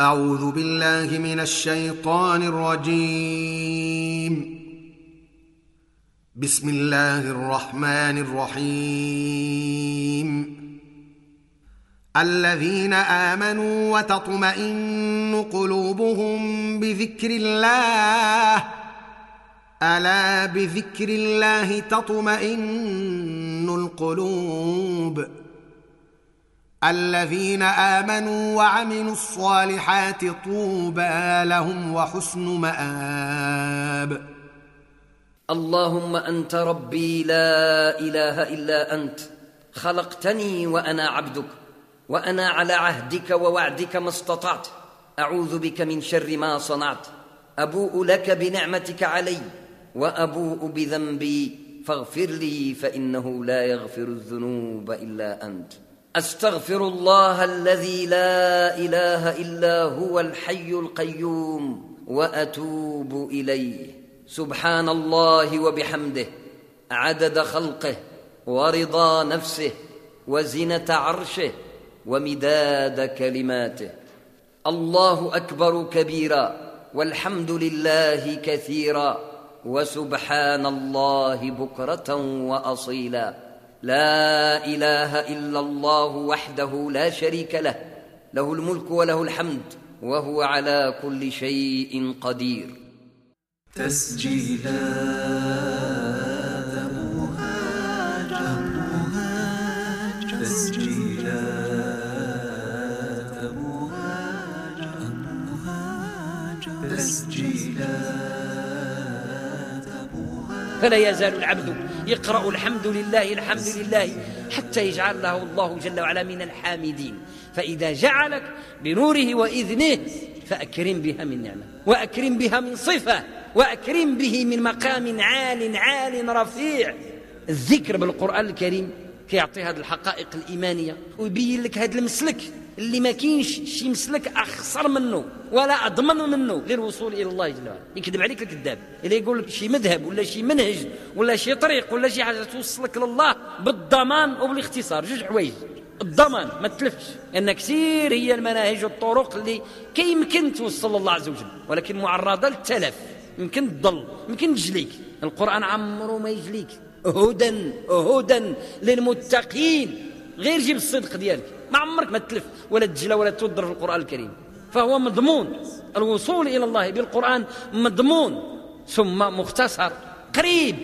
أعوذ بالله من الشيطان الرجيم. بسم الله الرحمن الرحيم. الذين آمنوا وتطمئن قلوبهم بذكر الله. ألا بذكر الله تطمئن القلوب؟ الذين آمنوا وعملوا الصالحات طوبى لهم وحسن مآب. اللهم أنت ربي لا إله إلا أنت خلقتني وأنا عبدك وأنا على عهدك ووعدك ما استطعت. أعوذ بك من شر ما صنعت أبوء لك بنعمتك علي وأبوء بذنبي فاغفر لي فإنه لا يغفر الذنوب إلا أنت. أستغفر الله الذي لا إله إلا هو الحي القيوم وأتوب إليه. سبحان الله وبحمده. عدد خلقه ورضا نفسه وزنة عرشه ومداد كلماته. الله أكبر كبيرا. والحمد لله كثيرا. وسبحان الله بكرة وأصيلا. لا إله إلا الله وحده لا شريك له له الملك وله الحمد وهو على كل شيء قدير. تسجيلات مهاج مهاج تسجيلات فلا يزال العبد يقرأ الحمد لله الحمد لله حتى يجعل له الله جل وعلا من الحامدين. فإذا جعلك بنوره وإذنه فأكرم بها من نعمة وأكرم بها من صفة وأكرم به من مقام عال عال رفيع. الذكر بالقرآن الكريم كيعطي هذه الحقائق الإيمانية ويبين لك هذا المسلك. اللي ما كاينش شي مسلك أخسر منه ولا أضمن منه غير الوصول إلى الله جل وعلا. يكذب عليك الكذاب. إلا يقول لك شي مذهب ولا شي منهج ولا شي طريق ولا شي حاجة توصلك لله بالضمان وبالاختصار. جوج حوايج. الضمان ما تلفش. لأن كثير هي المناهج والطرق اللي كيمكن توصل لله عز وجل. ولكن معرضة للتلف. يمكن تضل. يمكن تجليك. القرآن عمره ما يجليك. هدى هدى للمتقين. غير جيب الصدق ديالك. ما عمرك ما تلف ولا تجلى ولا تودر في القرآن الكريم. فهو مضمون. الوصول إلى الله بالقرآن مضمون. ثم مختصر. قريب.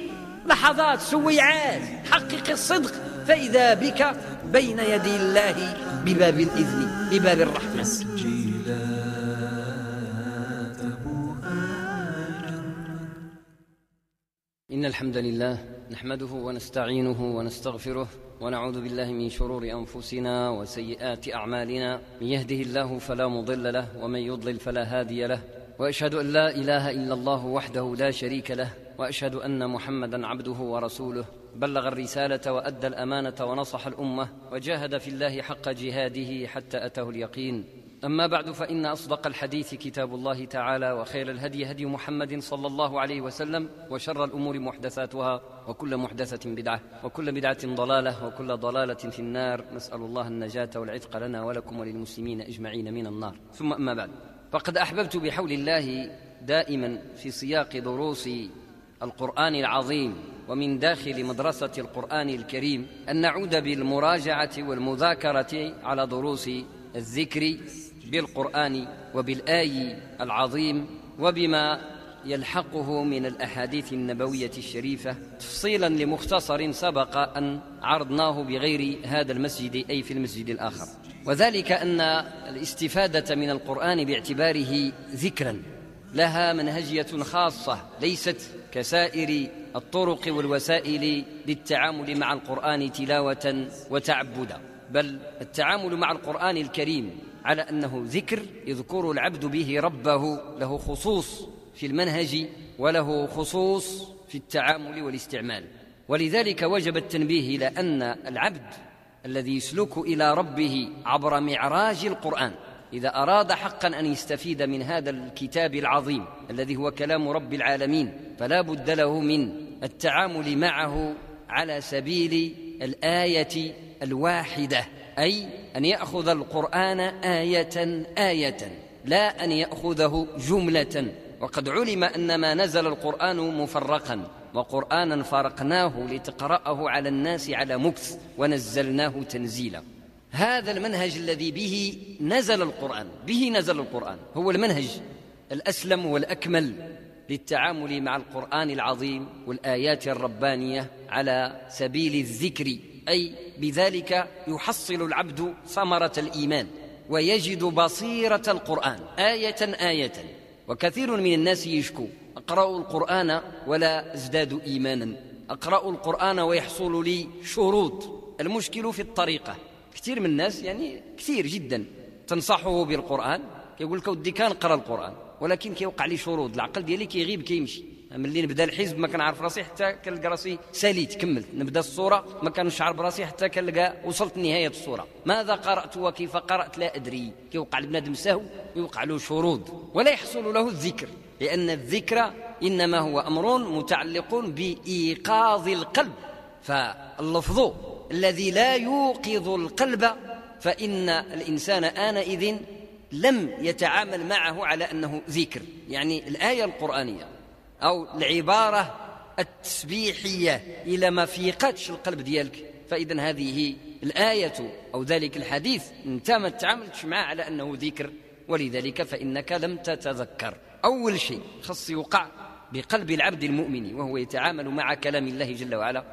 لحظات سويعات. حقق الصدق. فإذا بك بين يدي الله بباب الإذن بباب الرحمة. إن الحمد لله نحمده ونستعينه ونستغفره ونعوذ بالله من شرور أنفسنا وسيئات أعمالنا. من يهده الله فلا مضل له ومن يضلل فلا هادي له. وأشهد أن لا إله إلا الله وحده لا شريك له وأشهد أن محمدا عبده ورسوله. بلغ الرسالة وأدى الأمانة ونصح الأمة وجاهد في الله حق جهاده حتى أتاه اليقين. أما بعد فإن أصدق الحديث كتاب الله تعالى وخير الهدي هدي محمد صلى الله عليه وسلم وشر الأمور محدثاتها وكل محدثة بدعة وكل بدعة ضلالة وكل ضلالة في النار. نسأل الله النجاة والعتق لنا ولكم وللمسلمين أجمعين من النار. ثم أما بعد فقد أحببت بحول الله دائما في سياق دروس القرآن العظيم ومن داخل مدرسة القرآن الكريم أن نعود بالمراجعة والمذاكرة على دروس الذكر بالقرآن وبالآي العظيم وبما يلحقه من الأحاديث النبوية الشريفة تفصيلا لمختصر سبق أن عرضناه بغير هذا المسجد أي في المسجد الآخر. وذلك أن الاستفادة من القرآن باعتباره ذكرا لها منهجية خاصة ليست كسائر الطرق والوسائل للتعامل مع القرآن تلاوة وتعبدا بل التعامل مع القرآن الكريم على أنه ذكر يذكر العبد به ربه له خصوص في المنهج وله خصوص في التعامل والاستعمال. ولذلك وجب التنبيه إلى أن العبد الذي يسلك إلى ربه عبر معراج القرآن إذا أراد حقا أن يستفيد من هذا الكتاب العظيم الذي هو كلام رب العالمين فلا بد له من التعامل معه على سبيل الآية الواحدة. أي أن يأخذ القرآن آية آية لا أن يأخذه جملة. وقد علم أن ما نزل القرآن مفرقا وقرآنا فرقناه لتقرأه على الناس على مكث ونزلناه تنزيلا. هذا المنهج الذي به نزل القرآن به نزل القرآن. هو المنهج الأسلم والأكمل للتعامل مع القرآن العظيم والآيات الربانية على سبيل الذكر. أي بذلك يحصل العبد ثمرة الإيمان ويجد بصيرة القرآن آية آية. وكثير من الناس يشكو أقرأ القرآن ولا أزداد إيمانا. أقرأ القرآن ويحصل لي شروط. المشكل في الطريقة. كثير من الناس يعني كثير جدا تنصحه بالقرآن كيقول لك ودي كان قرأ القرآن ولكن كيوقع لي شروط العقل ديالي كيغيب كيمشي. ملي نبدأ الحزب ما كنعرف راسي حتى كنلقى راسي ساليت كملت. نبدأ الصورة ما كنشعر براسي حتى كنلقى وصلت نهاية الصورة. ماذا قرأت وكيف قرأت لا أدري. كيوقع لبنادم سهو ويوقع له شرود. ولا يحصل له الذكر. لأن الذكر إنما هو أمر متعلق بإيقاظ القلب. فاللفظ الذي لا يوقظ القلب فإن الإنسان آنئذ لم يتعامل معه على أنه ذكر. يعني الآية القرآنية. أو العبارة التسبيحية إلى ما فيقتش القلب ديالك. فاذا هذه الآية أو ذلك الحديث انت ما تعاملتش معه على أنه ذكر ولذلك فإنك لم تتذكر. أول شيء خص يوقع بقلب العبد المؤمن وهو يتعامل مع كلام الله جل وعلا.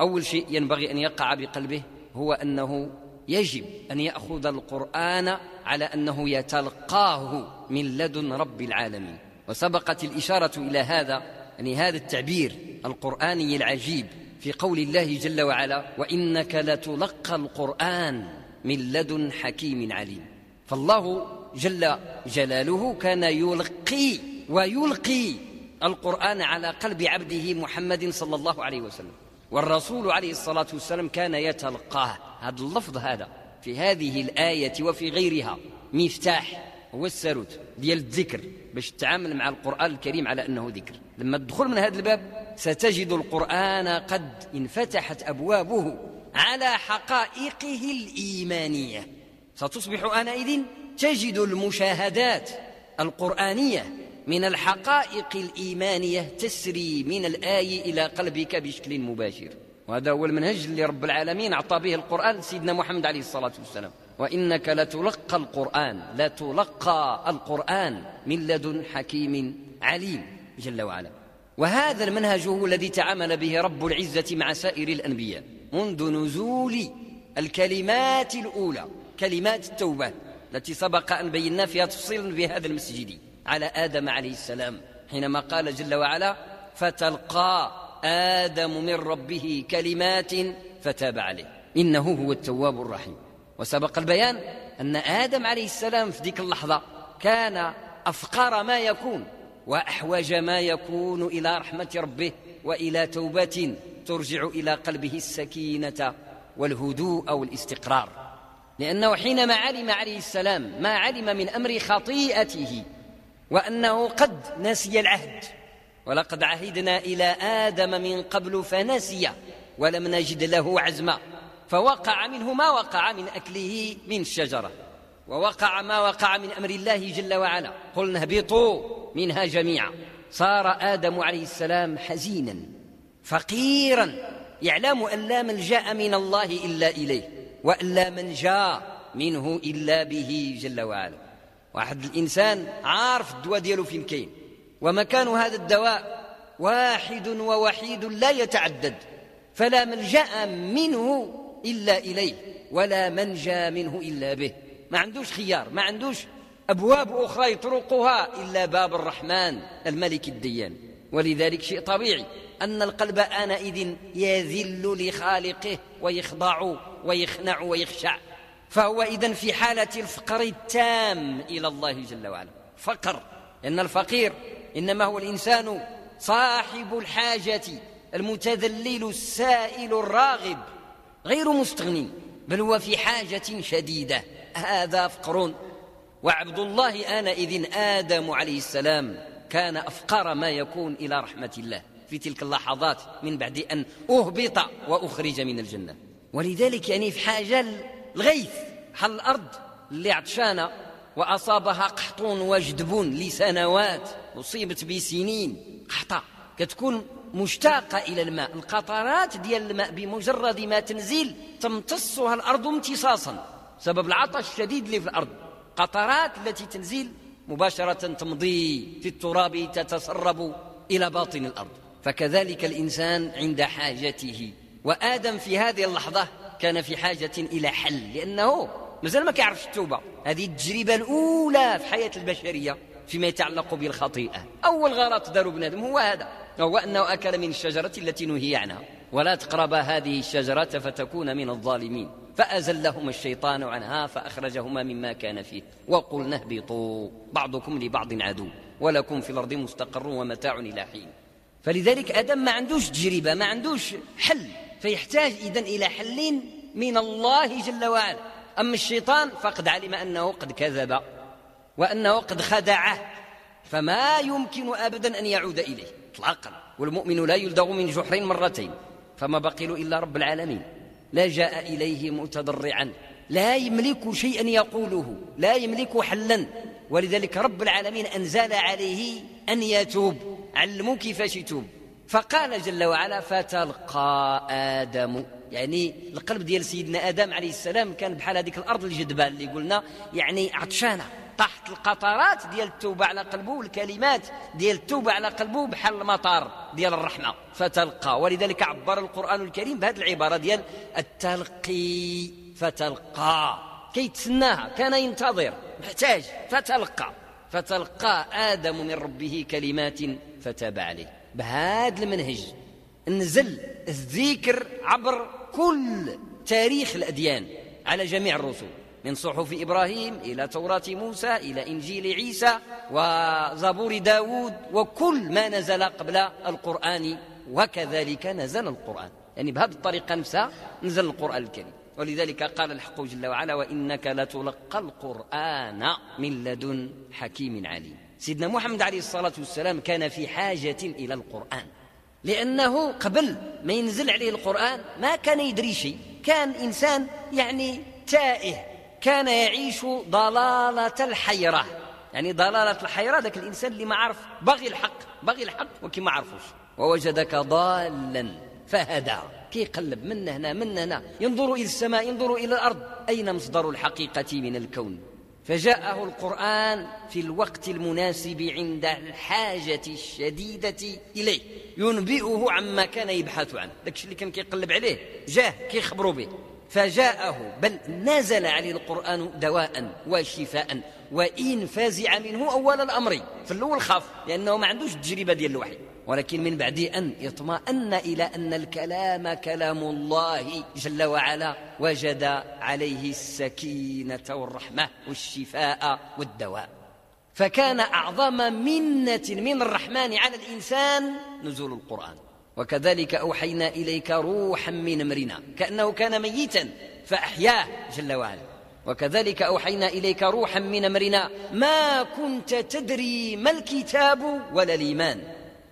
أول شيء ينبغي أن يقع بقلبه هو أنه يجب أن يأخذ القرآن على أنه يتلقاه من لدن رب العالمين. وسبقت الإشارة إلى هذا يعني هذا التعبير القرآني العجيب في قول الله جل وعلا وإنك لتلقى القرآن من لدن حكيم عليم فالله جل جلاله كان يلقي ويلقي القرآن على قلب عبده محمد صلى الله عليه وسلم. والرسول عليه الصلاة والسلام كان يتلقاه. هذا اللفظ هذا في هذه الآية وفي غيرها. مفتاح هو الساروت ديال الذكر باش تتعامل مع القرآن الكريم على أنه ذكر. لما تدخل من هذا الباب ستجد القرآن قد انفتحت أبوابه على حقائقه الإيمانية. ستصبح آنئذ تجد المشاهدات القرآنية من الحقائق الإيمانية تسري من الآي إلى قلبك بشكل مباشر. وهذا هو المنهج اللي رب العالمين أعطى به القرآن سيدنا محمد عليه الصلاة والسلام. وإنك لتلقى القرآن لتلقى القرآن من لدن حكيم عليم جل وعلا. وهذا المنهج هو الذي تعامل به رب العزة مع سائر الأنبياء منذ نزول الكلمات الأولى كلمات التوبة التي سبق أن بينا فيها تفصيلا في هذا المسجد على آدم عليه السلام حينما قال جل وعلا فتلقى آدم من ربه كلمات فتاب عليه إنه هو التواب الرحيم. وسبق البيان أن آدم عليه السلام في ذيك اللحظة كان أفقر ما يكون وأحوج ما يكون إلى رحمة ربه وإلى توبة ترجع إلى قلبه السكينة والهدوء والاستقرار لأنه حينما علم عليه السلام ما علم من أمر خطيئته وأنه قد نسي العهد ولقد عهدنا إلى آدم من قبل فنسي ولم نجد له عزما فوقع منه ما وقع من أكله من الشجرة ووقع ما وقع من أمر الله جل وعلا. قلنا اهبطوا منها جميعا. صار آدم عليه السلام حزينا فقيرا يعلم أن لا ملجأ من الله إلا إليه وأن لا منجا منه إلا به جل وعلا. واحد الإنسان عارف الدواء ديالو فين كاين ومكان هذا الدواء واحد ووحيد لا يتعدد فلا ملجأ منه إلا إليه ولا منجى منه إلا به. ما عندوش خيار ما عندوش أبواب أخرى يطرقها إلا باب الرحمن الملك الديان. ولذلك شيء طبيعي أن القلب آنئذ يذل لخالقه ويخضع ويخنع ويخشع. فهو إذن في حالة الفقر التام إلى الله جل وعلا. فقر. لأن الفقير إنما هو الإنسان صاحب الحاجة المتذلل السائل الراغب. غير مستغني بل هو في حاجة شديدة. هذا فقر. وعبد الله آنئذ آدم عليه السلام كان أفقر ما يكون إلى رحمة الله. في تلك اللحظات من بعد أن أهبط وأخرج من الجنة. ولذلك يعني في حاجة الغيث حل الأرض اللي عطشانة وأصابها قحط وجدب لسنوات أصيبت بسنين. قحطة كتكون مشتاقة إلى الماء. القطرات ديال الماء بمجرد ما تنزل تمتصها الأرض امتصاصا. سبب العطش الشديد اللي في الأرض. قطرات التي تنزل مباشرة تمضي في التراب تتسرب إلى باطن الأرض. فكذلك الإنسان عند حاجته. وآدم في هذه اللحظة كان في حاجة إلى حل لأنه مازال ما كيعرفش التوبة. هذه التجربة الأولى في حياة البشرية فيما يتعلق بالخطيئة. أول غلط داروا بنادم هو هذا. وهو أنه أكل من الشجرة التي نهي عنها. ولا تقرب هذه الشجرة فتكون من الظالمين. فأزلهما الشيطان عنها فأخرجهما مما كان فيه. وقلنا اهبطوا. بعضكم لبعض عدو. ولكم في الأرض مستقر ومتاع إلى حين. فلذلك آدم ما عندوش تجربة ما عندوش حل. فيحتاج إذن إلى حل من الله جل وعلا. أما الشيطان فقد علم أنه قد كذب. وأنه قد خدعه. فما يمكن أبدا أن يعود إليه. إطلاقا. والمؤمن لا يلدغ من جحر مرتين. فما بقي له إلا رب العالمين. لا جاء إليه متضرعا. لا يملك شيئا يقوله. لا يملك حلا. ولذلك رب العالمين أنزل عليه أن يتوب. علموا كيفاش يتوب فقال جل وعلا فتلقى آدم. يعني القلب ديال سيدنا آدم عليه السلام كان بحال هذيك الأرض الجدبان اللي قلنا. يعني عطشانة. طاحت القطرات ديال التوبة على قلبه والكلمات ديال التوبة على قلبه بحال المطار ديال الرحمة. فتلقى. ولذلك عبر القرآن الكريم بهذه العبارة ديال التلقي فتلقى. كيتسناها كان ينتظر. محتاج. فتلقى. فتلقى آدم من ربه كلمات فتاب عليه. بهذا المنهج نزل الذكر عبر كل تاريخ الأديان على جميع الرسل. من صحف إبراهيم إلى توراة موسى إلى إنجيل عيسى وزبور داود وكل ما نزل قبل القرآن وكذلك نزل القرآن. يعني بهذه الطريقة نفسها نزل القرآن الكريم. ولذلك قال الحق جل وعلا وإنك لتلقى القرآن من لدن حكيم عليم. سيدنا محمد عليه الصلاة والسلام كان في حاجة إلى القرآن لأنه قبل ما ينزل عليه القرآن ما كان يدري شيء. كان إنسان يعني تائه كان يعيش ضلالة الحيرة. يعني ضلالة الحيرة ذاك الإنسان اللي ما عرف بغي الحق بغي الحق وكي ما عرفوش. ووجدك ضالا فهدى. كيقلب من هنا من هنا. ينظر إلى السماء ينظر إلى الأرض. أين مصدر الحقيقة من الكون؟ فجاءه القرآن في الوقت المناسب عند الحاجة الشديدة إليه. ينبئه عما كان يبحث عنه. داك اللي كان كيقلب عليه جاه كيخبروا به. فجاءه بل نزل عليه القرآن دواء وشفاء وإن فازع منه أول الأمر. في الأول خاف لأنه ما عندوش التجربة ديال الوحي. ولكن من بعد أن يطمئن إلى أن الكلام كلام الله جل وعلا وجد عليه السكينة والرحمة والشفاء والدواء. فكان أعظم منة من الرحمن على الإنسان نزول القرآن. وكذلك أوحينا إليك روحا من أمرنا كأنه كان ميتا فأحياه جل وعلا. وكذلك أوحينا إليك روحا من أمرنا ما كنت تدري ما الكتاب ولا الإيمان.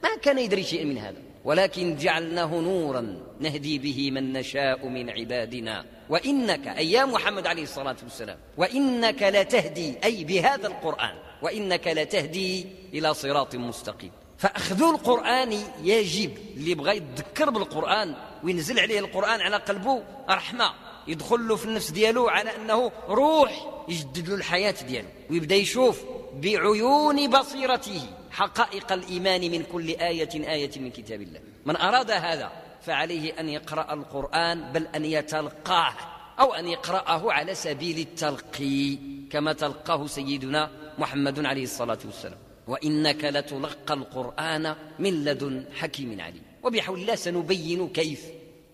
ما كان يدري شيئا من هذا. ولكن جعلناه نورا نهدي به من نشاء من عبادنا. وإنك أي يا محمد عليه الصلاة والسلام وإنك لتهدي أي بهذا القرآن وإنك لتهدي إلى صراط مستقيم. فأخذ القرآن يجب اللي بغى يتذكر بالقرآن وينزل عليه القرآن على قلبه رحمة يدخل له في النفس ديالو على أنه روح يجدد له الحياة ديالو ويبدأ يشوف بعيون بصيرته حقائق الإيمان من كل آية آية من كتاب الله. من أراد هذا فعليه أن يقرأ القرآن بل أن يتلقاه أو أن يقرأه على سبيل التلقي كما تلقاه سيدنا محمد عليه الصلاة والسلام. وإنك لتلقى القرآن من لدن حكيم عليم. وبحول الله سنبين كيف.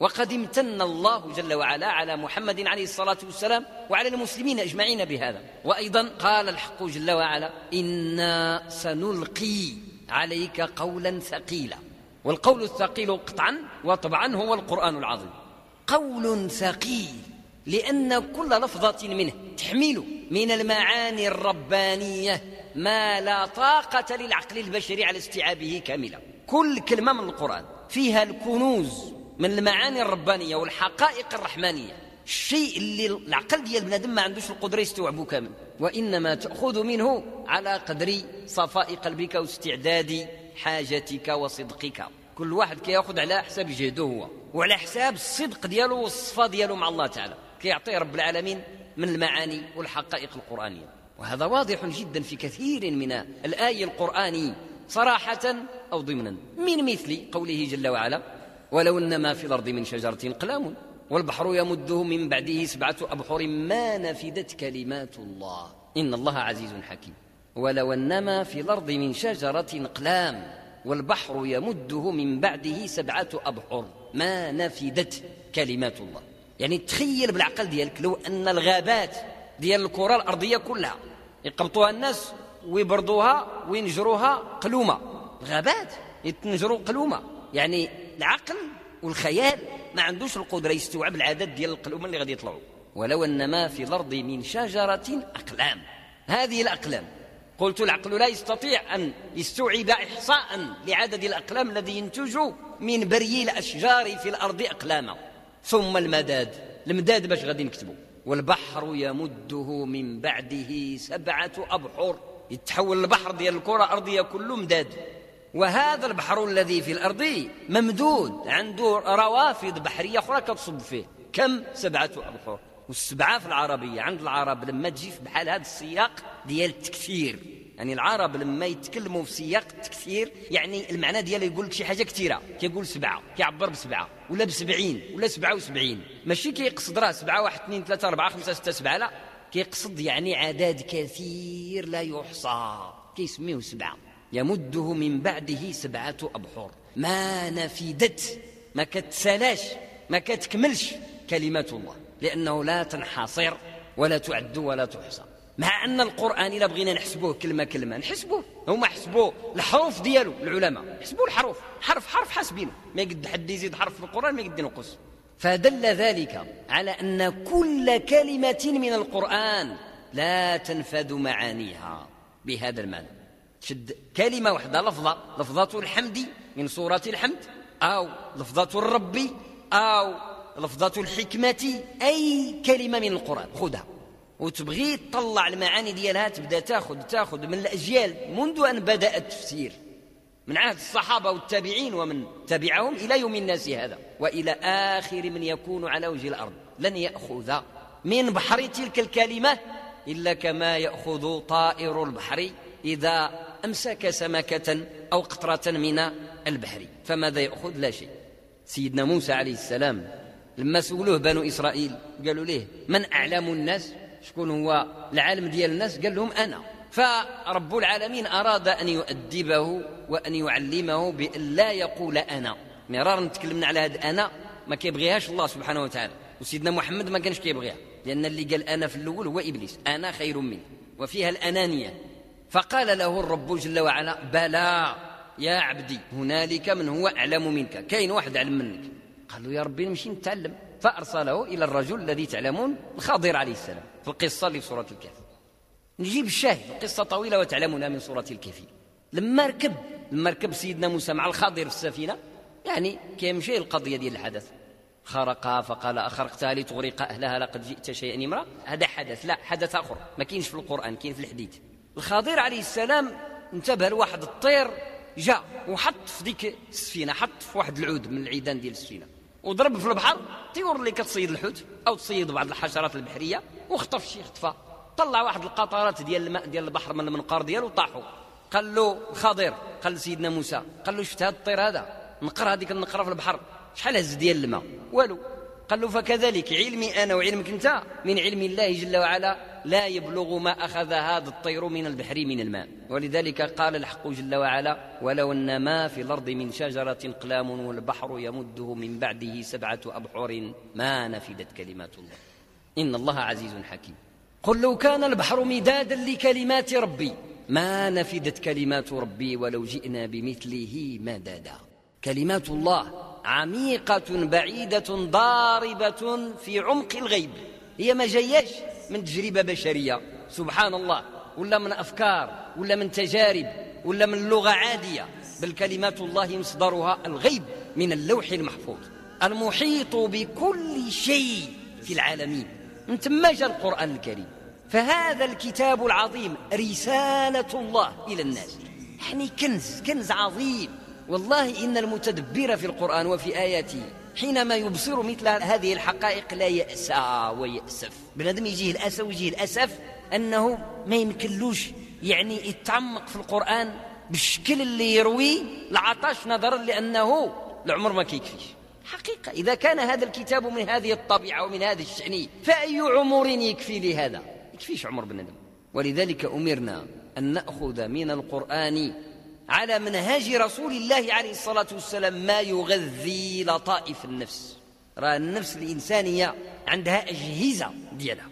وقد امتن الله جل وعلا على محمد عليه الصلاة والسلام وعلى المسلمين أجمعين بهذا. وأيضا قال الحق جل وعلا إنا سنلقي عليك قولا ثقيلا. والقول الثقيل قطعا وطبعا هو القرآن العظيم. قول ثقيل لأن كل لفظة منه تحمل من المعاني الربانية. ما لا طاقة للعقل البشري على استيعابه كاملا كل كلمة من القرآن فيها الكنوز من المعاني الربانية والحقائق الرحمانية الشيء اللي العقل ديال بنادم ما عندوش القدرة يستوعبه كامل. وإنما تأخذ منه على قدر صفاء قلبك واستعداد حاجتك وصدقك. كل واحد كيأخذ على حساب جهده هو. وعلى حساب الصدق ديالو والصفا ديالو مع الله تعالى. كيعطيه رب العالمين من المعاني والحقائق القرآنية. وهذا واضح جدا في كثير من الآي القرآني صراحة أو ضمنا من مثل قوله جل وعلا ولو أن ما في الأرض من شجرة قلام والبحر يمده من بعده سبعة أبحر ما نفدت كلمات الله. إن الله عزيز حكيم. ولو أن ما في الأرض من شجرة قلام والبحر يمده من بعده سبعة أبحر ما نفدت كلمات الله. يعني تخيل بالعقل ديالك لو أن الغابات ديال الكرة الأرضية كلها. يقبطوها الناس ويبردوها وينجروها قلومة. الغابات. يتنجروا قلومة. يعني العقل والخيال ما عندوش القدرة يستوعب العدد ديال القلومة اللي غادي يطلعوا. ولو أن ما في الأرض من شجرة أقلام. هذه الأقلام. قلت العقل لا يستطيع أن يستوعب إحصاء لعدد الأقلام الذي ينتج من بري الأشجار في الأرض أقلاما. ثم المداد. المداد باش غادي نكتبوا والبحر يمده من بعده سبعة أبحر. يتحول البحر ديال الكرة الأرضية كله مداد. وهذا البحر الذي في الأرض ممدود عنده روافد بحرية أخرى كتصب فيه. كم؟ سبعة أبحر. والسبعة في العربية عند العرب لما تجي بحال هذا السياق ديال التكثير. يعني العرب لما يتكلموا في سياق التكثير يعني المعنى ديالو يقول لك شي حاجة كثيرة. كيقول سبعة كيعبر بسبعة ولا بسبعين ولا سبعة وسبعين. ماشي كيقصد راه سبعة واحد اثنين ثلاثة أربعة خمسة ستة سبعة لا. كيقصد يعني عدد كثير لا يحصى. كيسميه سبعة. يمده من بعده سبعة أبحر. ما نفدت ما كتسالاش ما كتكملش كلمات الله. لأنه لا تنحصر ولا تعد ولا تحصى. مع أن القرآن إلا بغينا نحسبوه كلمة كلمة نحسبوه هما حسبوا الحروف ديالو العلماء حسبوا الحروف حرف حرف حاسبينه ما يقد حد يزيد حرف في القرآن ما يقد ينقص. فدل ذلك على أن كل كلمة من القرآن لا تنفذ معانيها بهذا المعنى. تشد كلمة واحدة لفظة لفظة الحمد من سورة الحمد أو لفظة الرب أو لفظة الحكمة أي كلمة من القرآن خذها. وتبغي تطلع المعاني ديالها تبدا تاخذ تاخذ من الأجيال منذ أن بدأ التفسير. من عهد الصحابة والتابعين ومن تبعهم إلى يوم الناس هذا وإلى آخر من يكون على وجه الأرض. لن يأخذ من بحر تلك الكلمة إلا كما يأخذ طائر البحر إذا أمسك سمكة أو قطرة من البحر. فماذا يأخذ؟ لا شيء. سيدنا موسى عليه السلام لما سولوه بنو إسرائيل قالوا ليه من أعلم الناس؟ شكون هو العالم ديال الناس؟ قال لهم أنا. فرب العالمين أراد أن يؤدبه وأن يعلمه بأن لا يقول أنا. مرارا تكلمنا على هذا أنا ما كيبغيهاش الله سبحانه وتعالى. وسيدنا محمد ما كانش كيبغيها. لأن اللي قال أنا في الأول هو إبليس. أنا خير منه. وفيها الأنانية. فقال له الرب جل وعلا بلى يا عبدي هنالك من هو أعلم منك. كاين واحد أعلم منك. قال له يا ربي نمشي نتعلم. فأرسله إلى الرجل الذي تعلمون الخضر عليه السلام في القصة اللي في سورة الكهف. نجيب الشاهد القصة طويلة وتعلمونها من سورة الكهف. لما ركب لما ركب سيدنا موسى مع الخضر في السفينة يعني كيمشي القضية ديال الحدث. خرقها فقال أخرقتها لتغرق أهلها لقد جئت شيئا امرا هذا حدث لا حدث آخر. ما كاينش في القرآن كاين في الحديث. الخضر عليه السلام انتبه لواحد الطير جاء وحط في ديك السفينة حط في واحد العود من العيدان ديال السفينة. وضرب في البحر طيور اللي كتصيد الحوت أو تصيد بعض الحشرات البحرية وخطف شي خطفة. طلع واحد القطرات ديال الماء ديال البحر من المنقار ديالو طاحوا قال له الخضر قال لسيدنا موسى قال له شفت هذا الطير هذا؟ نقر هذيك النقره في البحر شحال هز ديال الماء؟ والو. قال له فكذلك علمي أنا وعلمك أنت من علم الله جل وعلا لا يبلغ ما أخذ هذا الطير من البحر من الماء. ولذلك قال الحق جل وعلا ولو أن ما في الأرض من شجرة قلام والبحر يمده من بعده سبعة أبحر ما نفدت كلمات الله. إن الله عزيز حكيم. قل لو كان البحر مدادا لكلمات ربي ما نفدت كلمات ربي ولو جئنا بمثله مددا كلمات الله عميقة بعيدة ضاربة في عمق الغيب. هي ما جاياش من تجربة بشرية. سبحان الله ولا من أفكار ولا من تجارب ولا من لغة عادية. بل كلمات الله مصدرها الغيب من اللوح المحفوظ. المحيط بكل شيء في العالمين. من ثم جاء القرآن الكريم. فهذا الكتاب العظيم رسالة الله إلى الناس. يعني كنز كنز عظيم. والله إن المتدبر في القرآن وفي آياته حينما يبصر مثل هذه الحقائق لا يأسى ويأسف. بنادم يجيه الأسى ويجيه الأسف أنه ما يمكنلوش يعني يتعمق في القرآن بالشكل اللي يروي العطش نظرا لأنه العمر ما كيكفيش. حقيقة إذا كان هذا الكتاب من هذه الطبيعة ومن هذا الشأن فأي عمر يكفي لهذا؟ يكفيش عمر بن آدم. ولذلك أمرنا أن نأخذ من القرآن على منهاج رسول الله عليه الصلاة والسلام ما يغذي لطائف النفس. راه النفس الإنسانية عندها أجهزة ديالها.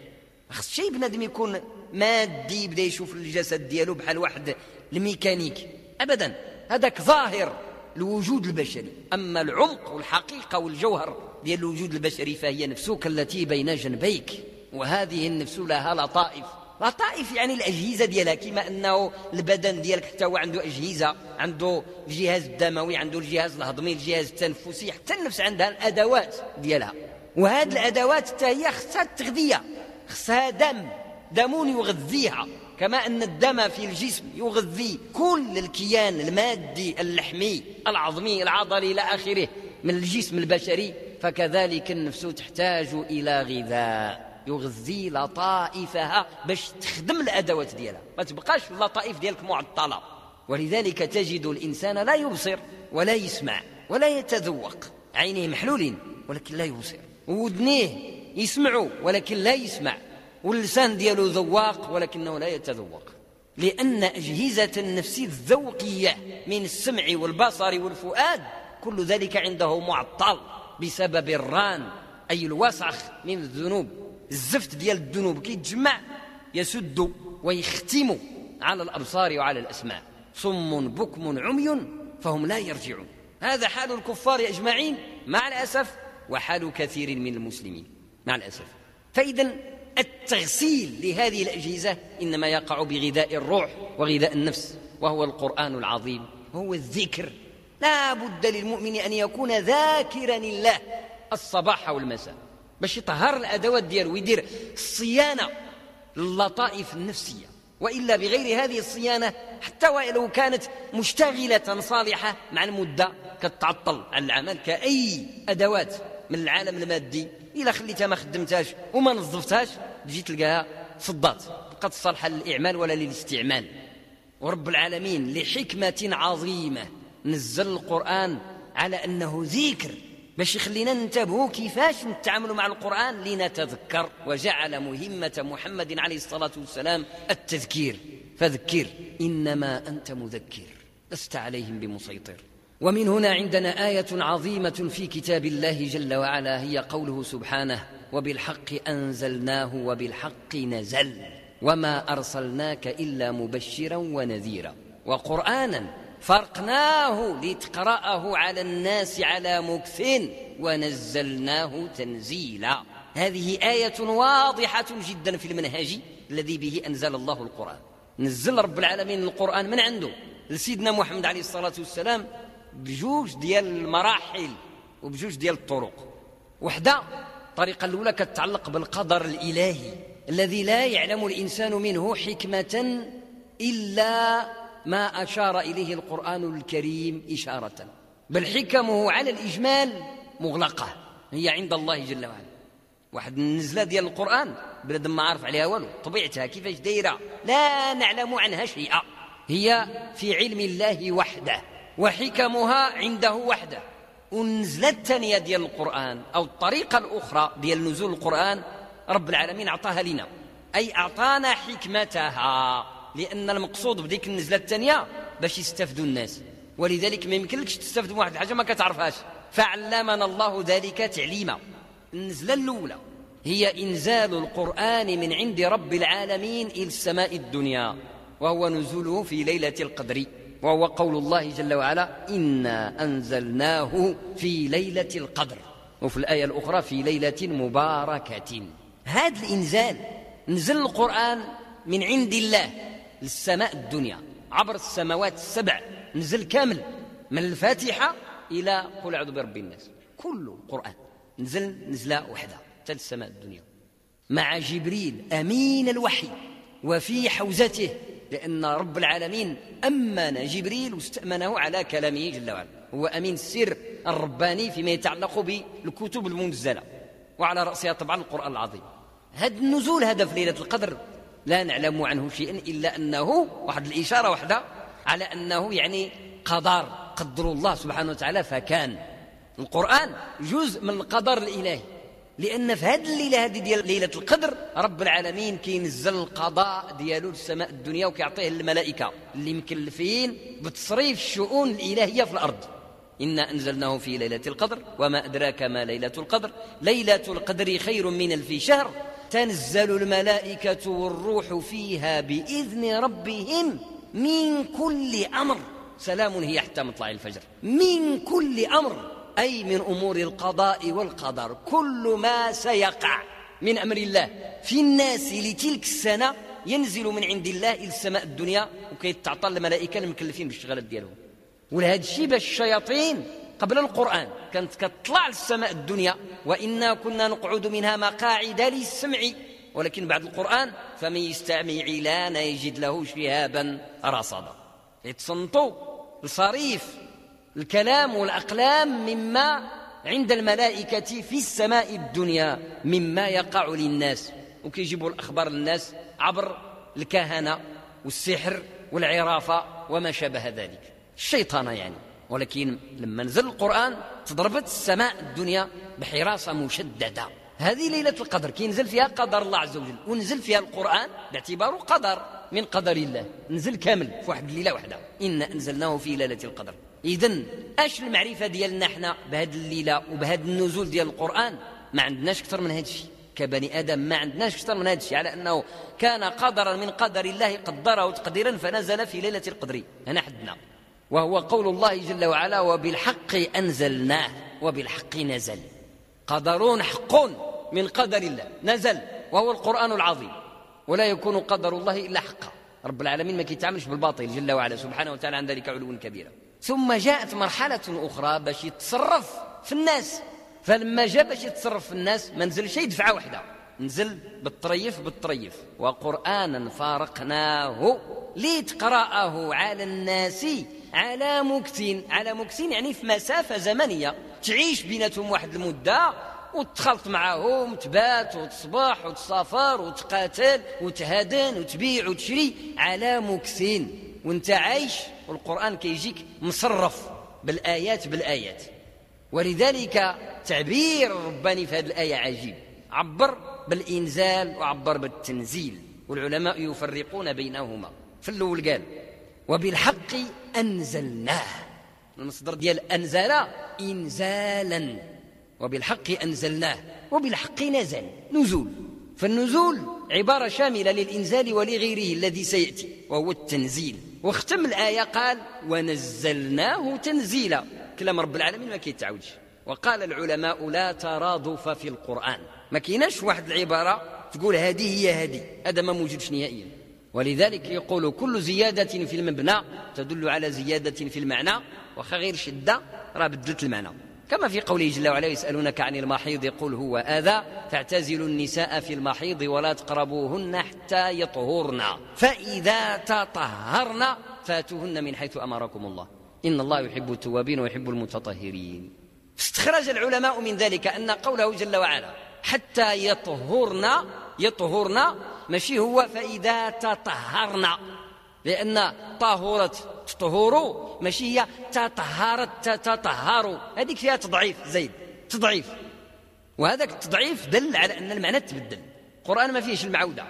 خص شيء بنادم يكون مادي بدا يشوف الجسد ديالو بحال واحد الميكانيك. أبدا. هذاك ظاهر الوجود البشري. أما العمق والحقيقة والجوهر ديال الوجود البشري فهي نفسك التي بين جنبيك. وهذه النفس لها لطائف. لطائف يعني الأجهزة ديالها كما أنه البدن ديالك حتى هو عنده أجهزة عنده الجهاز الدموي عنده الجهاز الهضمي الجهاز التنفسي حتى النفس عندها الأدوات ديالها. وهذه الأدوات حتى هي خصها التغذية خصها دم دم يغذيها. كما أن الدم في الجسم يغذي كل الكيان المادي اللحمي العظمي العضلي إلى آخره من الجسم البشري. فكذلك النفس تحتاج إلى غذاء. يغذي لطائفها باش تخدم الأدوات ديالها. ما تبقاش اللطائف ديالك معطلة. ولذلك تجد الإنسان لا يبصر ولا يسمع ولا يتذوق. عينيه محلولين ولكن لا يبصر. ودنيه يسمع ولكن لا يسمع. واللسان ديالو ذواق ولكنه لا يتذوق. لأن أجهزة النفس الذوقية من السمع والبصر والفؤاد كل ذلك عنده معطل بسبب الران أي الوسخ من الذنوب. الزفت ديال الذنوب كيتجمع يسد ويختم على الأبصار وعلى الأسماع صم بكم عمي فهم لا يرجعون. هذا حال الكفار أجمعين مع الأسف وحال كثير من المسلمين مع الأسف. فإذا التغسيل لهذه الأجهزة إنما يقع بغذاء الروح وغذاء النفس وهو القرآن العظيم هو الذكر. لا بد للمؤمن أن يكون ذاكرا لله الصباح والمساء. باش يطهر الأدوات ديالو ويدير الصيانة للطائف النفسية. وإلا بغير هذه الصيانة حتى ولو كانت مشتغلة صالحة مع المدة كتعطل عن العمل كأي أدوات من العالم المادي. إلا خليتها ما خدمتهاش وما نظفتهاش تجي تلقاها صدات. بقات صالحة للإعمال ولا للاستعمال. ورب العالمين لحكمة عظيمة. نزل القرآن على أنه ذكر باش يخلينا ننتبهوا كيفاش نتعاملوا مع القرآن لنتذكر وجعل مهمة محمد عليه الصلاة والسلام التذكير. فذكر إنما أنت مذكر لست عليهم بمسيطر. ومن هنا عندنا آية عظيمة في كتاب الله جل وعلا هي قوله سبحانه وبالحق أنزلناه وبالحق نزل وما أرسلناك إلا مبشرا ونذيرا. وقرآنا فرقناه لتقرأه على الناس على مكث ونزلناه تنزيلا. هذه آية واضحة جدا في المنهج الذي به أنزل الله القرآن. نزل رب العالمين القرآن من عنده. لسيدنا محمد عليه الصلاة والسلام بجوج ديال المراحل وبجوج ديال الطرق. وحدة الطريقة الأولى كتتعلق بالقدر الإلهي الذي لا يعلم الإنسان منه حكمة إلا ما أشار إليه القرآن الكريم إشارة. بل حكمه على الإجمال مغلقة. هي عند الله جل وعلا. واحد النزلة ديال القرآن بلادم ما عارف عليها والو. طبيعتها كيفاش دايرة؟ لا نعلم عنها شيئا. هي في علم الله وحده وحكمها عنده وحده. والنزلة الثانية ديال القرآن أو الطريقة الأخرى ديال نزول القرآن رب العالمين أعطاها لنا. أي أعطانا حكمتها. لأن المقصود بديك النزلة الثانية باش يستفدوا الناس. ولذلك ما يمكنلكش تستفد من واحد الحاجة ما كتعرفهاش. فعلمنا الله ذلك تعليما. النزلة الأولى هي إنزال القرآن من عند رب العالمين إلى السماء الدنيا وهو نزوله في ليلة القدر وهو قول الله جل وعلا إنا أنزلناه في ليلة القدر وفي الآية الأخرى في ليلة مباركة هذا الإنزال نزل القرآن من عند الله. للسماء الدنيا. عبر السماوات السبع نزل كامل. من الفاتحة إلى قل أعوذ برب الناس. كل القرآن. نزل نزلة وحدة حتى للسماء الدنيا. مع جبريل أمين الوحي. وفي حوزته. لأن رب العالمين أمن جبريل واستأمنه على كلامه جل وعلا. هو أمين السر الرباني فيما يتعلق بالكتب المنزلة. وعلى رأسها طبعا القرآن العظيم. هذا النزول هذا في ليلة القدر. لا نعلم عنه شيئا إلا أنه واحد الإشارة واحدة على أنه يعني قدر قدر الله سبحانه وتعالى فكان. القرآن جزء من القدر الإلهي لأن في هذه الليلة هذه ديال ليلة القدر رب العالمين كينزل القضاء ديالو للسماء الدنيا وكيعطيه للملائكة اللي مكلفين بتصريف الشؤون الإلهية في الأرض. إنا أنزلناه في ليلة القدر وما أدراك ما ليلة القدر. ليلة القدر خير من ألف شهر. تنزل الملائكة والروح فيها بإذن ربهم من كل أمر. سلام هي حتى مطلع الفجر. من كل أمر أي من أمور القضاء والقدر. كل ما سيقع من أمر الله. في الناس لتلك السنة ينزل من عند الله إلى السماء الدنيا وكيتعطى الملائكة المكلفين بالشغلات ديالهم. ولهذا الشيء باش الشياطين قبل القرآن كانت كتطلع للسماء الدنيا وإنا كنا نقعد منها مقاعد للسمع ولكن بعد القرآن فمن يستمع لنا يجد له شهابا رصدا يتصنتوا الصريف الكلام والأقلام مما عند الملائكة في السماء الدنيا مما يقع للناس. وكيجيبوا الأخبار للناس عبر الكهنة والسحر والعرافة وما شابه ذلك. الشيطان يعني. ولكن لما نزل القرآن تضربت السماء الدنيا بحراسة مشددة. هذه ليلة القدر كينزل فيها قدر الله عز وجل ونزل فيها القرآن باعتباره قدر من قدر الله نزل كامل في واحد الليلة واحدة إنا أنزلناه في ليلة القدر. إذا أش المعرفة ديالنا إحنا بهذه الليلة وبهذا النزول ديال القرآن؟ ما عندناش أكثر من هذا الشيء. كبني آدم ما عندناش أكثر من هذا الشيء على أنه كان قدرا من قدر الله قدره تقديرا فنزل في ليلة القدر. هنا حدنا. وهو قول الله جل وعلا وبالحق أنزلناه وبالحق نزل. قدر حق من قدر الله نزل وهو القرآن العظيم. ولا يكون قدر الله إلا حقا. رب العالمين ما كيتعاملش بالباطل جل وعلا سبحانه وتعالى عن ذلك علو كبيرا. ثم جاءت مرحلة أخرى باش يتصرف في الناس. فلما جاء باش يتصرف في الناس ما نزلش دفعة واحدة. نزل بالطريف بالطريف. وقرآنا فارقناه لتقرأه على الناس. على مكتين على مكتين يعني في مسافة زمنية. تعيش بيناتهم واحد المدة وتخلط معاهم تبات وتصبح وتسافر وتقاتل وتهادن وتبيع وتشري على مكثين وانت عايش والقرآن كيجيك مصرف بالآيات بالآيات. ولذلك تعبير الرباني في هذه الآية عجيب. عبر بالإنزال وعبر بالتنزيل. والعلماء يفرقون بينهما. في الأول قال وبالحق أنزلناه. المصدر ديال أنزل إنزالا. وبالحق أنزلناه. وبالحق نزل. نزول. فالنزول عبارة شاملة للإنزال ولغيره الذي سيأتي وهو التنزيل. واختم الآية قال ونزلناه تنزيلا. كلام رب العالمين ما كيتعودش وقال العلماء لا ترادف في القرآن. ما كيناش واحد العبارة تقول هذه هي هذه. هذا ما موجودش نهائيا. ولذلك يقول كل زيادة في المبنى تدل على زيادة في المعنى وخا غير شدة راه بدلت المعنى. كما في قوله جل وعلا يسألونك عن المحيض قل هو آذى فاعتزلوا النساء في المحيض ولا تقربوهن حتى يطهرن. فإذا تطهرن فاتوهن من حيث أمركم الله. إن الله يحب التوابين ويحب المتطهرين. استخرج العلماء من ذلك أن قوله جل وعلا حتى يطهرن يطهرن ماشي هو فإذا تطهرن لأن طهرت تطهر ماشي هي تطهرت تتطهر. هذيك فيها تضعيف زيد. تضعيف. وهذاك التضعيف دل على أن المعنى تبدل. القرآن ما فيهش المعودة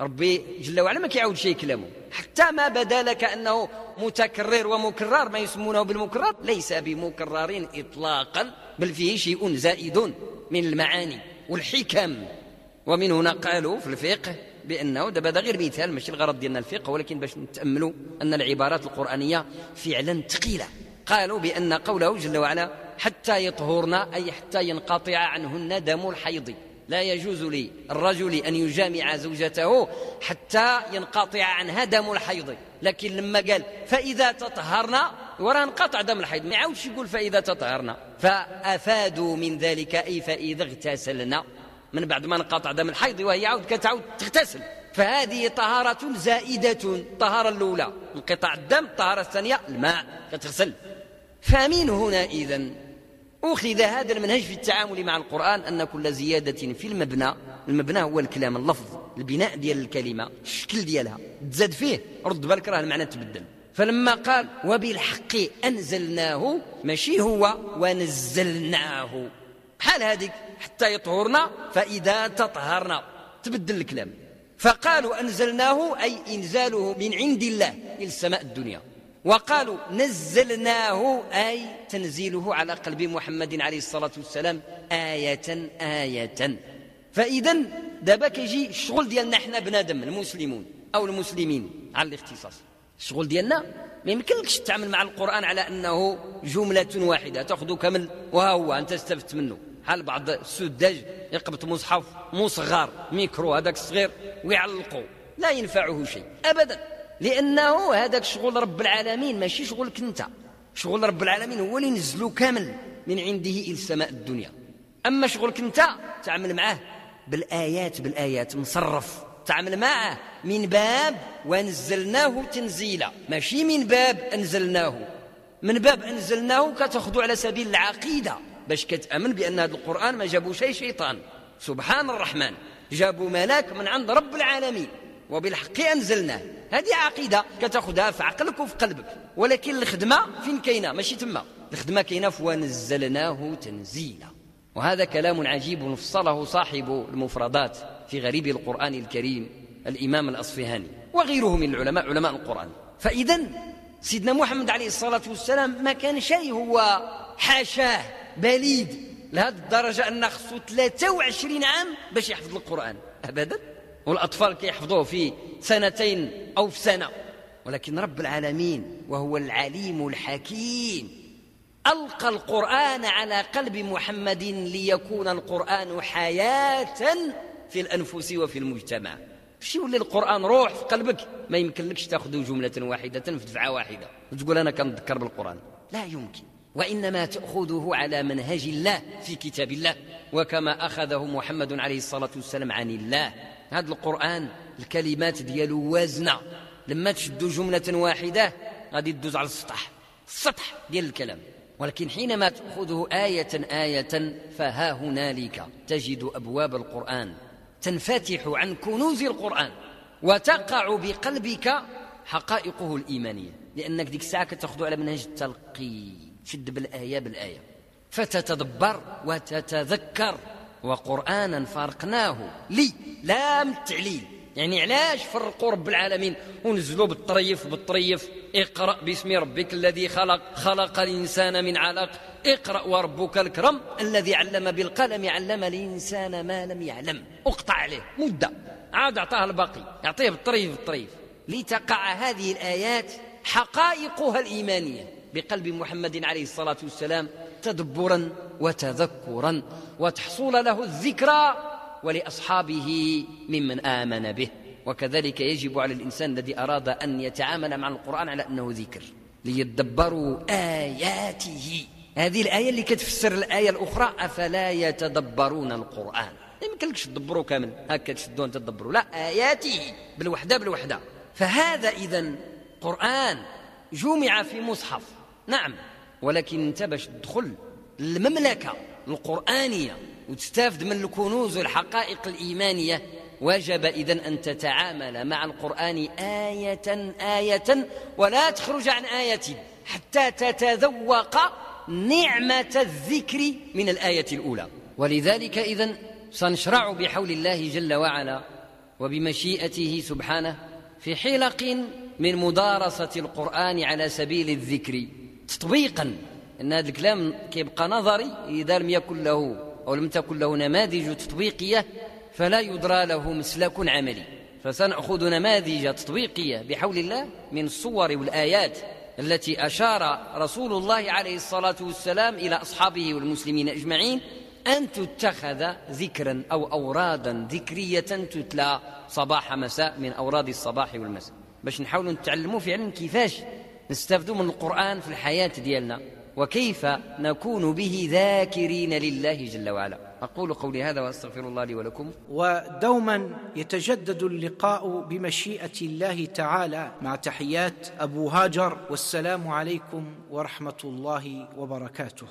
ربي جل وعلا ما كيعود شيء كلامه. حتى ما بدا لك أنه متكرر ومكرر ما يسمونه بالمكرر ليس بمكرر إطلاقا بل فيه شيء زائد من المعاني والحكم. ومن هنا قالوا في الفقه بأنه دابا هذا غير مثال ماشي الغرض ديالنا الفقه ولكن باش نتأملوا أن العبارات القرآنية فعلا ثقيلة. قالوا بأن قوله جل وعلا حتى يطهرن أي حتى ينقطع عنهن دم الحيض. لا يجوز للرجل أن يجامع زوجته حتى ينقطع عنها دم الحيض. لكن لما قال فإذا تطهرن وراه انقطع دم الحيض. ما يعاودش يقول فإذا تطهرن. فأفادوا من ذلك أي فإذا اغتسلن. من بعد ما انقطع دم الحيض وهي عود كتعود تغتسل. فهذه طهارة زائدة. الطهارة الأولى انقطاع الدم. الطهارة الثانية الماء كتغسل. فمن هنا إذن. أخذ هذا المنهج في التعامل مع القرآن أن كل زيادة في المبنى المبنى هو الكلام اللفظ البناء ديال الكلمة الشكل ديالها تزاد فيه. رد بالك راه المعنى تبدل. فلما قال وبالحق أنزلناه ماشي هو ونزلناه. بحال هذيك. حتى يطهرنا. فإذا تطهرنا تبدل الكلام. فقالوا أنزلناه أي إنزاله من عند الله إلى السماء الدنيا. وقالوا نزلناه أي تنزيله على قلب محمد عليه الصلاة والسلام آية آية. فإذا دابا كيجي الشغل ديالنا حنا بنادم المسلمون أو المسلمين على الاختصاص. الشغل ديالنا ما يمكنلكش تتعامل مع القرآن على أنه جملة واحدة تأخذ كامل وها هو أنت استفدت منه. حال بعض السداج يقبط مصحف مصغر ميكرو هذاك الصغير ويعلقه لا ينفعه شيء أبدا. لأنه هذاك شغل رب العالمين ماشي شغلك أنت. شغل رب العالمين هو اللي نزلو كامل من عنده إلى السماء الدنيا. أما شغلك أنت تعمل معاه بالآيات بالآيات مصرف. تعمل معه من باب ونزلناه تنزيلا. ماشي من باب أنزلناه. من باب أنزلناه كتاخذوا على سبيل العقيدة. باش كتأمن بأن هذا القرآن ما جابوا شيء شيطان. سبحان الرحمن. جابوا ملاك من عند رب العالمين. وبالحق أنزلناه هذه عقيدة كتأخذها في عقلك وفي قلبك. ولكن الخدمة فين كاينة؟ ماشي تما. الخدمة كاينة في ونزلناه تنزيلا. وهذا كلام عجيب فصله صاحب المفردات في غريب القرآن الكريم الإمام الأصفهاني وغيره من العلماء علماء القرآن. فإذا سيدنا محمد عليه الصلاة والسلام ما كان شيء هو حاشاه. بليد لهذه الدرجة أن خصو 23 عام باش يحفظ القرآن. أبدا؟ والأطفال كيحفظوه في سنتين أو في سنة. ولكن رب العالمين وهو العليم الحكيم. ألقى القرآن على قلب محمد ليكون القرآن حياة في الأنفس وفي المجتمع. شي يولي القرآن روح في قلبك ما يمكنلكش تأخذ جملة واحدة في دفعة واحدة. وتقول أنا كنذكر بالقرآن. لا يمكن. وإنما تأخذه على منهج الله في كتاب الله وكما أخذه محمد عليه الصلاة والسلام عن الله. هذا القرآن الكلمات ديالو وازنة. لما تشدوا جملة واحدة غادي تدوز على السطح. السطح ديال الكلام. ولكن حينما تأخذه آية آية فها هنالك. تجد أبواب القرآن تنفتح عن كنوز القرآن وتقع بقلبك حقائقه الإيمانية. لأنك ديك الساعة كتأخذ على منهج التلقي. تشد بالآية بالآية. فتتدبر وتتذكر. وقرآنا فرقناه لي لا من التعليل يعني علاش فرقوا رب العالمين؟ ونزلوا بالطريف بالطريف. اقرأ باسم ربك الذي خلق. خلق الإنسان من علق. اقرأ وربك الكرم الذي علم بالقلم. علم الإنسان ما لم يعلم. اقطع عليه. مدة. عاد أعطاه الباقي. يعطيه بالطريف بالطريف. لتقع هذه الآيات حقائقها الإيمانية. بقلب محمد عليه الصلاة والسلام تدبرا وتذكرا وتحصل له الذكرى ولأصحابه ممن آمن به. وكذلك يجب على الإنسان الذي أراد أن يتعامل مع القرآن على أنه ذكر ليدبروا آياته. هذه الآية اللي كتفسر الآية الأخرى أفلا يتدبرون القرآن؟ ما يمكنلكش تدبروا كامل هكا تشدوا أنت تدبروا. لا آياته بالوحدة بالوحدة. فهذا إذا قرآن جمع في مصحف. نعم ولكن انت باش تدخل المملكة القرآنية وتستافد من الكنوز والحقائق الإيمانية وجب إذا أن تتعامل مع القرآن آية آية ولا تخرج عن آية حتى تتذوق نعمة الذكر من الآية الأولى. ولذلك إذا سنشرع بحول الله جل وعلا وبمشيئته سبحانه في حلق من مدارسة القرآن على سبيل الذكر. تطبيقا. إن هذا الكلام كيبقى نظري إذا لم يكن له أو لم تكن له نماذج تطبيقية فلا يدرى له مسلك عملي. فسنأخذ نماذج تطبيقية بحول الله من الصور والآيات التي أشار رسول الله عليه الصلاة والسلام إلى أصحابه والمسلمين أجمعين أن تتخذ ذكرا أو اورادا ذكرية تتلى صباح مساء من أوراد الصباح والمساء. باش نحاولوا نتعلموا فعلا كيفاش نستفدوا من القرآن في الحياة ديالنا. وكيف نكون به ذاكرين لله جل وعلا. أقول قولي هذا وأستغفر الله لي ولكم. ودوما يتجدد اللقاء بمشيئة الله تعالى مع تحيات أبو هاجر والسلام عليكم ورحمة الله وبركاته.